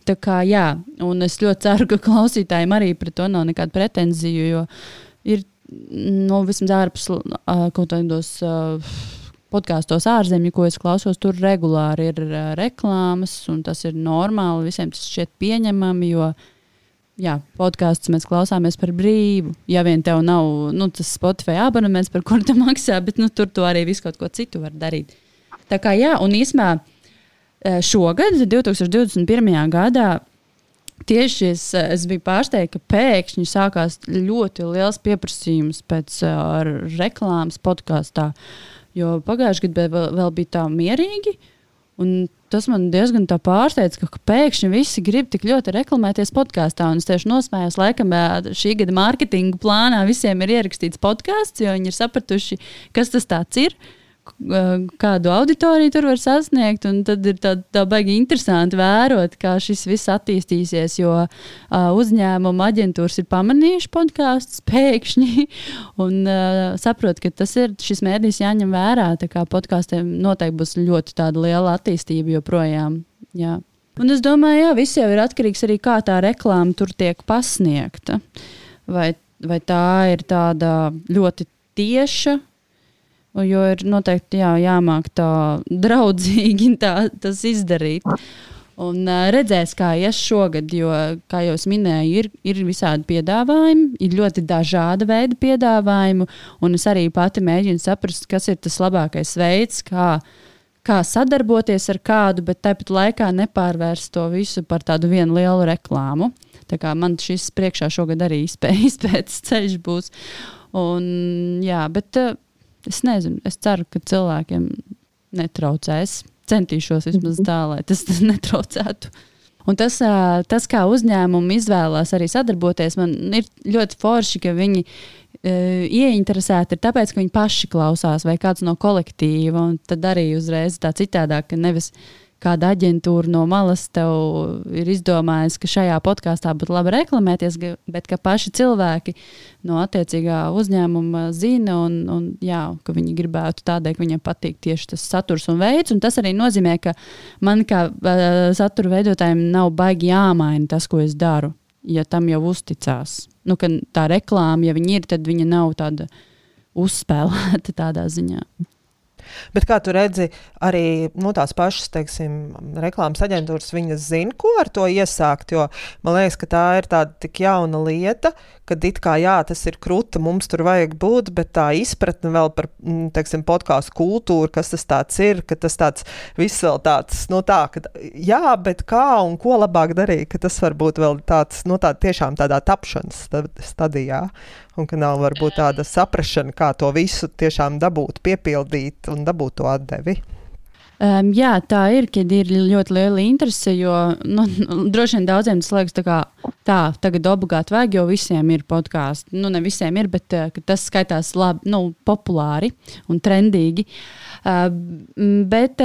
Tā kā jā, un es ļoti ceru, ka klausītājiem arī pret to nav nekāda pretenzija, jo ir nu, vismaz ārpus uh, kaut kādos. Uh, podkāstos ārzemju, ko es klausos, tur regulāri ir uh, reklāmas, un tas ir normāli. Visiem tas šķiet pieņemami, jo jā, podkāstus mēs klausāmies par brīvu. Ja vien tev nav nu, tas Spotify abonements, par kuru tu maksā, bet nu, tur tu arī visu kaut ko citu var darīt. Tā kā jā, un īsumā šogad, 2021. gadā, tieši es, es biju pārsteigta, ka pēkšņi sākās ļoti liels pieprasījums pēc uh, reklāmas podkāstā. Uh, Jo pagājušajā gadā vēl, vēl bija tā mierīgi. Tas man diezgan pārsteidz, ka pēkšņi visi grib tik ļoti reklamēties podkāstā. Es tieši nosmējos, laikam, šī gada mārketinga plānā visiem ir ierakstīts podkāsts, jo viņi ir sapratuši, kas tas ir. Kādu auditoriju tur var sasniegt. Tad ir tā, tā baigi interesanti vērot, kā šis viss attīstīsies. Jo uh, uzņēmuma aģentūras ir pamanījuši podkāstus pēkšņi un uh, saprot, ka tas ir šis mērķis jāņem vērā. Tā kā podkāstiem noteikti būs ļoti liela attīstība joprojām. Jā. Un es domāju, ka viss jau ir atkarīgs arī no kā tā reklāma tur tiek pasniegta. Vai, vai tā ir tāda ļoti tieša Jo ir noteikti jā, jāmāk tā draudzīgi tā, tas izdarīt. Un uh, redzēs, kā ies šogad, jo, kā jau minēju, ir, ir visādi piedāvājumi, ir ļoti dažāda veida piedāvājumi. Es arī pati mēģinu saprast, kas ir tas labākais veids, kā, kā sadarboties ar kādu, bet tāpat laikā nepārvērst to visu par tādu vienu lielu reklāmu. Tā kā man šis priekšā šogad arī izpētes ceļš būs. Un, jā, bet, uh, Es nezinu, es ceru, ka cilvēkiem netraucēs. Centīšos vismaz tā, lai tas, tas netraucētu. Un tas, tas, kā uzņēmumi izvēlās arī sadarboties, man ir ļoti forši, ka viņi uh, ieinteresēti ir tāpēc, ka viņi paši klausās vai kāds no kolektīva. Tad arī uzreiz tā citādāk, ka nevis kāda aģentūra no malas tev ir izdomājusi, ka šajā podkāstā būtu labi reklamēties, bet ka paši cilvēki no attiecīgā uzņēmuma zina un, un jā, ka viņi gribētu tādēļ, ka viņiem patīk tieši tas saturs un veids. Un tas arī nozīmē, ka man kā uh, satura veidotājiem nav baigi jāmaina tas, ko es daru, ja tam jau uzticās. Nu, tā reklāma, ja viņi ir, tad viņa nav tāda uzspēlēta tādā ziņā. Bet kā tu redzi, arī nu, tās pašas teiksim, reklāmas aģentūras, zina, ko ar to iesākt. Jo man liekas, ka tā ir tāda tik jauna lieta, kad it kā jā, tas ir krūta, mums tur vajag būt, bet tā izpratne vēl par mm, teiksim, podkāstu kultūru, kas tas ir, ka tas tāds viss vēl tāds, nu tā, ka jā, bet kā un ko labāk darīt, ka tas var būt vēl tāds, nu tā tiešām tādā tapšanas stadijā un ka nav varbūt tāda saprašana, kā to visu tiešām dabūt, piepildīt un dabūt to atdevi. Um, jā, tā ir, kad ir ļoti liela interese. Jo nu, droši vien daudziem tas liekas, tā, kā, tā tagad obligāti vajag, jo visiem ir podkāsti. Nu, ne visiem ir, bet uh, tas skaitās labi, nu, populāri un trendīgi. Uh, bet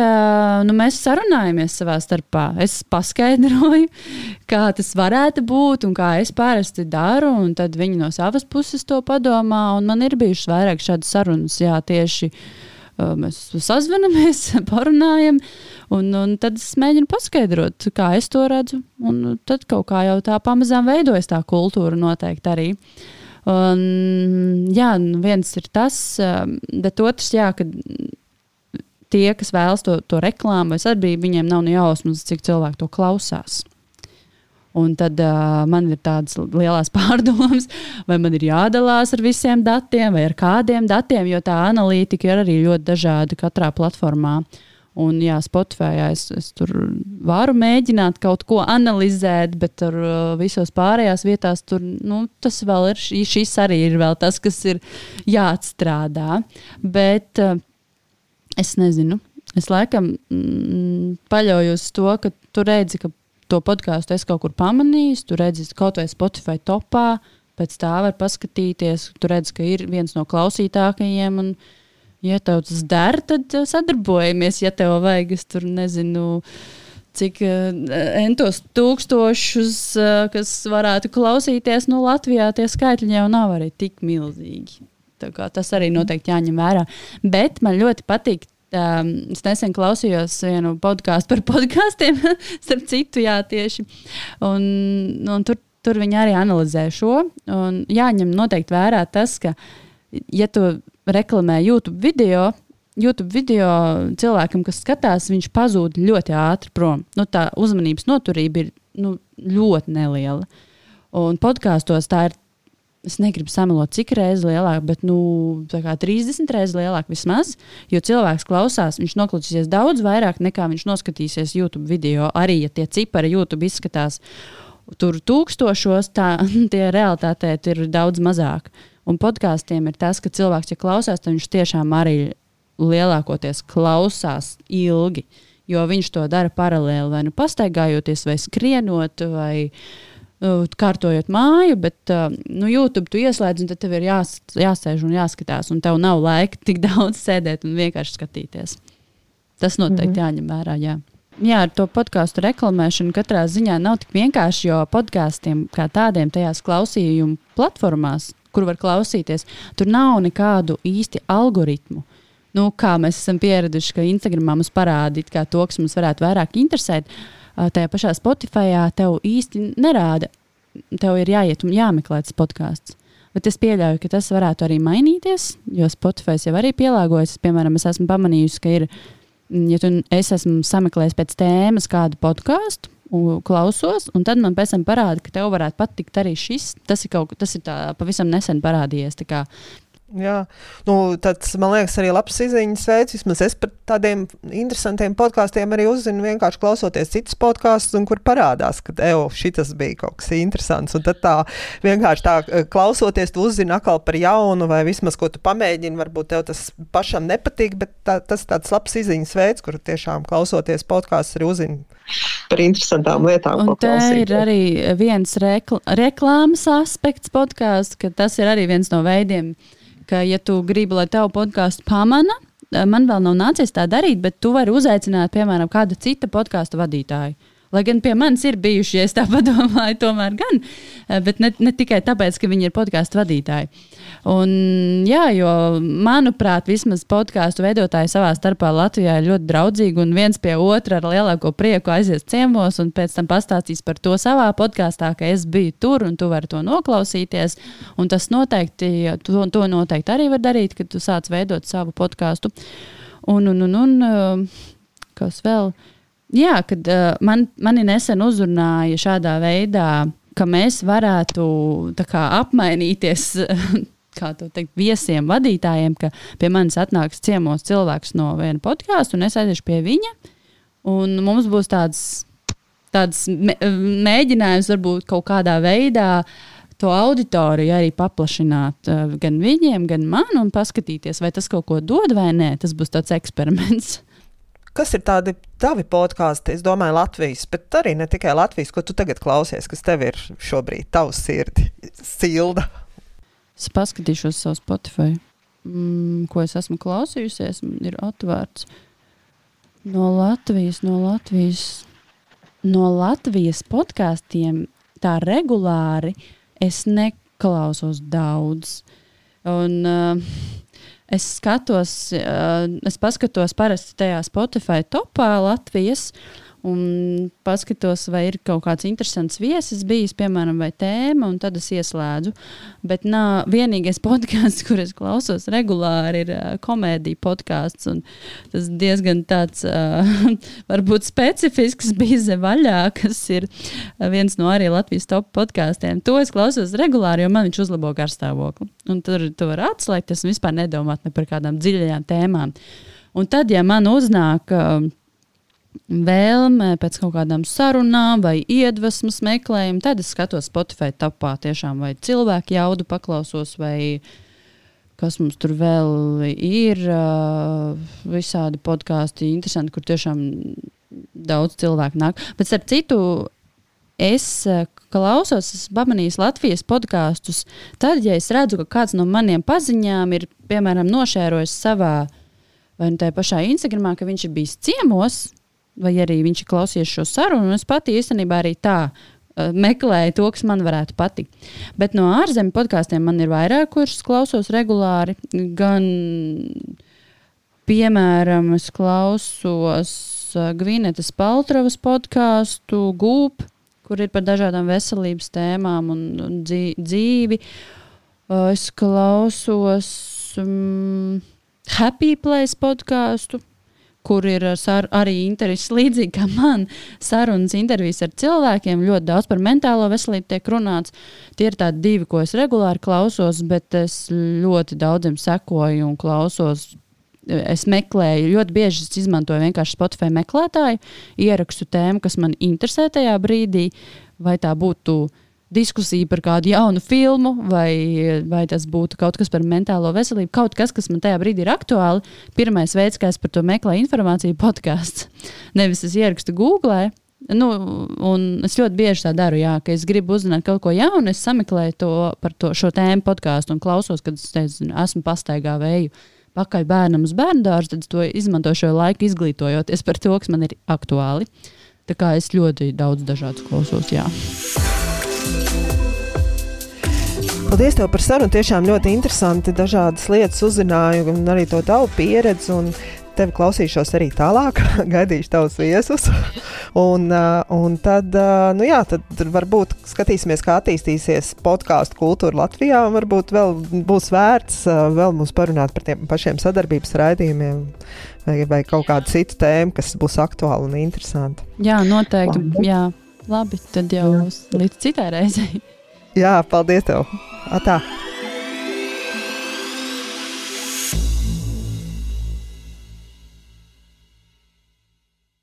nu, mēs sarunājamies savā starpā. Es paskaidroju, kā tas varētu būt un kā es parasti daru. Tad viņi no savas puses to padomā. Man ir bijušas vairāk šādas sarunas, jā, tieši mēs sazvanamies, parunājam, un, un tad es mēģinu paskaidrot, kā es to redzu. Un tad kaut kā jau tā pamazām veidojas tā kultūra noteikti arī. Un, jā, nu viens ir tas, bet otrs, jā, ka tie, kas vēlas to, to reklāmu vai sadarbību, viņiem nav ne jausmas, cik cilvēki to klausās. Un tad uh, man ir tādas lielas pārdomas, vai man ir jādalās ar visiem datiem, vai ar kādiem datiem, jo tā analītika ir arī ļoti dažāda katrā platformā. Un, jā, Spotify es, es tur varu mēģināt kaut ko analizēt, bet tur uh, visos pārējās vietās tur, nu, tas vēl ir. Šis arī ir tas, kas ir jāatstrādā. Bet uh, es nezinu. Es laikam mm, paļaujos uz to, ka tu redzi, ka to podkāstu es kaut kur pamanīju, tu redzi, kaut vai Spotify topā, pēc tā var paskatīties. Tu redzi, ka ir viens no klausītākajiem. Un, ja tev tas der, tad uh, sadarbojamies. Ja tev vajag, es tur nezinu. Cik uh, entos tūkstošus, uh, kas varētu klausīties, nu, Latvijā tie skaitļi jau nav arī tik milzīgi. Tas arī noteikti jāņem vērā. Bet man ļoti patīk Um, es nesen klausījos vienu podkāstu par podkāstiem, starp citu, jā, tieši. Un, un tur, tur viņi arī analizē šo. Jāņem noteikti vērā tas, ka, ja tu reklamē YouTube video, YouTube video cilvēkam, kas skatās, viņš pazūd ļoti ātri prom. Nu, tā uzmanības noturība ir nu, ļoti neliela. Un podkāstos tā ir es negribu samalot, cik reizes lielāk, bet nu, 30 reizes lielāk vismaz. Jo cilvēks klausās, viņš noklausīsies daudz vairāk nekā viņš noskatīsies YouTube video. Arī ja tie cipari YouTube izskatās tur tūkstošos, tā tie realitātē ir daudz mazāk. Un podkāstiem ir tas, ka cilvēks, ja klausās, tad viņš tiešām arī lielākoties klausās ilgi. Jo viņš to dara paralēli, vai nu pastaigājoties, vai skrienot, vai uh, Uh, kārtojot māju, bet uh, nu, YouTube tu ieslēdz, un tad tev ir jās, jāsēž un jāskatās, un tev nav laika tik daudz sēdēt un vienkārši skatīties. Tas noteikti mm -hmm. jāņem vērā. Jā. Jā, ar to podkāstu reklamēšanu katrā ziņā nav tik vienkārši, jo podkāstiem kā tādiem tajās klausījumu platformās, kur var klausīties, tur nav nekādu īsti algoritmu. Nu, kā mēs esam pieraduši, ka Instagramā mums parādīt to, kas mums varētu vairāk interesēt. Uh, tajā pašā Spotify tev īsti nerāda. Tev ir jāiet un jāmeklē tas podkāsts. Bet es pieļauju, ka tas varētu arī mainīties, jo Spotify jau arī pielāgojas. Piemēram, es esmu pamanījusi, ka ir, ja tu, es esmu sameklējis pēc tēmas kādu podkāstu, klausos, un tad man pēc tam parāda, ka tev varētu patikt arī šis. Tas ir kaut kas, tas ir pavisam nesen parādījies. Jā, nu, tāds man liekas, arī labs izziņas veids. Vismaz es par tādiem interesantiem podkāstiem arī uzzinu vienkārši klausoties citus podkāstus, kur parādās, ka evo, šis bija kaut kas interesants. Un tad tā vienkārši tā eh, klausoties, tu uzzini atkal par jaunu, vai vismaz ko tu pamēģini. Varbūt tev tas pašam nepatīk, bet tā, tas ir tāds labs izziņas veids, kur tiešām klausoties podkāstus arī uzzini par interesantām lietām. Un te ir arī viens rekl reklāmas aspekts podkāsts, ka tas ir arī viens no veidiem ka, ja tu gribi, lai tavu podkāstu pamana, eh, man vēl nav nācies tā darīt, bet tu vari uzaicināt, piemēram, kādu citu podkāstu vadītāju. Lai gan pie manis ir bijuši, ja es tā padomāju, tomēr gan, eh, bet ne, ne tikai tāpēc, ka viņi ir podkāstu vadītāji. Un, jā, jo manuprāt, vismaz podkāstu veidotāji savā starpā Latvijā ir ļoti draudzīgi un viens pie otra ar lielāko prieku aizies ciemos un pēc tam pastāstīs par to savā podkāstā, ka es biju tur un tu vari to noklausīties. Un tas noteikti, to, to noteikti arī var darīt, kad tu sāc veidot savu podkāstu. Un, un, un, un kas vēl? Jā, kad uh, man, mani nesen uzrunāja šādā veidā, ka mēs varētu kā, apmainīties kā to teikt, viesiem, vadītājiem, ka pie manis atnāks ciemos cilvēks no viena podkāstu, un es aiziešu pie viņa. Mums būs tāds, tāds mēģinājums, varbūt kaut kādā veidā to auditoriju arī paplašināt uh, gan viņiem, gan man, un paskatīties, vai tas kaut ko dod vai nē. Tas būs tāds eksperiments. Kas ir tādi tavi podkāsti? Es domāju, Latvijas, bet arī ne tikai Latvijas, ko tu tagad klausies, kas tev ir šobrīd, tavs sirdi, silda. Es paskatīšos savu Spotify, mm, ko es esmu klausījusies. Man ir atvērts no Latvijas, no Latvijas, no Latvijas podkāstiem. Tā regulāri es neklausos daudz. Un, uh, es skatos, uh, es paskatos parasti tajā Spotify topā Latvijas. Un paskatos, vai ir kaut kāds interesants viesis bijis, piemēram, vai tēma, un tad es ieslēdzu. Bet nā, vienīgais podkāsts, kur es klausos regulāri, ir uh, komēdija podkāsts. Tas diezgan tāds, uh, varbūt specifisks bija Zevaļā, kas ir viens no arī Latvijas top podkāstiem. To es klausos regulāri, jo man viņš uzlabo garstāvokli. Un tur tu var atslēgt, es vispār nedomāt ne par kādām dziļajām tēmām. Un tad, ja man uznāk uh, vēlme pēc kaut kādām sarunām vai iedvesmas meklējumu, tad es skatos Spotify tapā tiešām vai cilvēku jaudu paklausos vai kas mums tur vēl ir. Visādi podkāsti, interesanti, kur tiešām daudz cilvēku nāk. Bet starp citu, es klausos, es pamanīju Latvijas podkāstus. Tad, ja es redzu, ka kāds no maniem paziņām ir, piemēram, nošērojis savā vai nu tajā pašā Instagramā, ka viņš ir bijis ciemos, vai arī viņš ir klausījies šo sarunu. Es pati īstenībā arī tā uh, meklēju to, kas man varētu patikt. Bet no ārzemju podkāstiem man ir vairāk, kurus klausos regulāri. Gan, piemēram, es klausos uh, Gvinetas Paltravas podkāstu Gūp, kur ir par dažādām veselības tēmām un, un dzīvi. Uh, es klausos um, Happy Place podkāstu kur ir sar, arī interesi līdzīgi kā man. Sarunas, intervijas ar cilvēkiem, ļoti daudz par mentālo veselību tiek runāts. Tie ir tādi divi, ko es regulāri klausos, bet es ļoti daudziem sekoju un klausos. Es meklēju, ļoti bieži es izmantoju vienkārši Spotify meklētāju, ierakstu tēmu, kas man interesē tajā brīdī, vai tā būtu uh, diskusija par kādu jaunu filmu, vai, vai tas būtu kaut kas par mentālo veselību, kaut kas, kas man tajā brīdī ir aktuāli. Pirmais veids, kā es par to meklēju informāciju, ir podkāsts. Nevis es ierakstu Google. Nu, es ļoti bieži tā daru, jā, ka es gribu uzzināt kaut ko jaunu. Es sameklēju to par to, šo tēmu podkāstu un klausos, kad es teicu, esmu pastaigā vēju pakaļ bērnam uz bērnu dārzu, tad es to izmantoju šo laiku, izglītojoties par to, kas man ir aktuāli. Tā kā es ļoti daudz dažādus klausos. Jā. Paldies tev par sarunu. Tiešām ļoti interesanti. Dažādas lietas uzzināju, un arī to tavu pieredzi. Un tevi klausīšos arī tālāk, gaidīšu tavus viesus. un, un tad, nu jā, tad varbūt skatīsimies, kā attīstīsies podkāstu kultūra Latvijā. Varbūt vēl būs vērts vēl mums parunāt par tiem pašiem sadarbības raidījumiem. Vai, vai kaut kādu citu tēmu, kas būs aktuāla un interesanta. Jā, noteikti. Jā. Labi, tad jau jā. līdz citai reizei. Jā, paldies tev! Atā!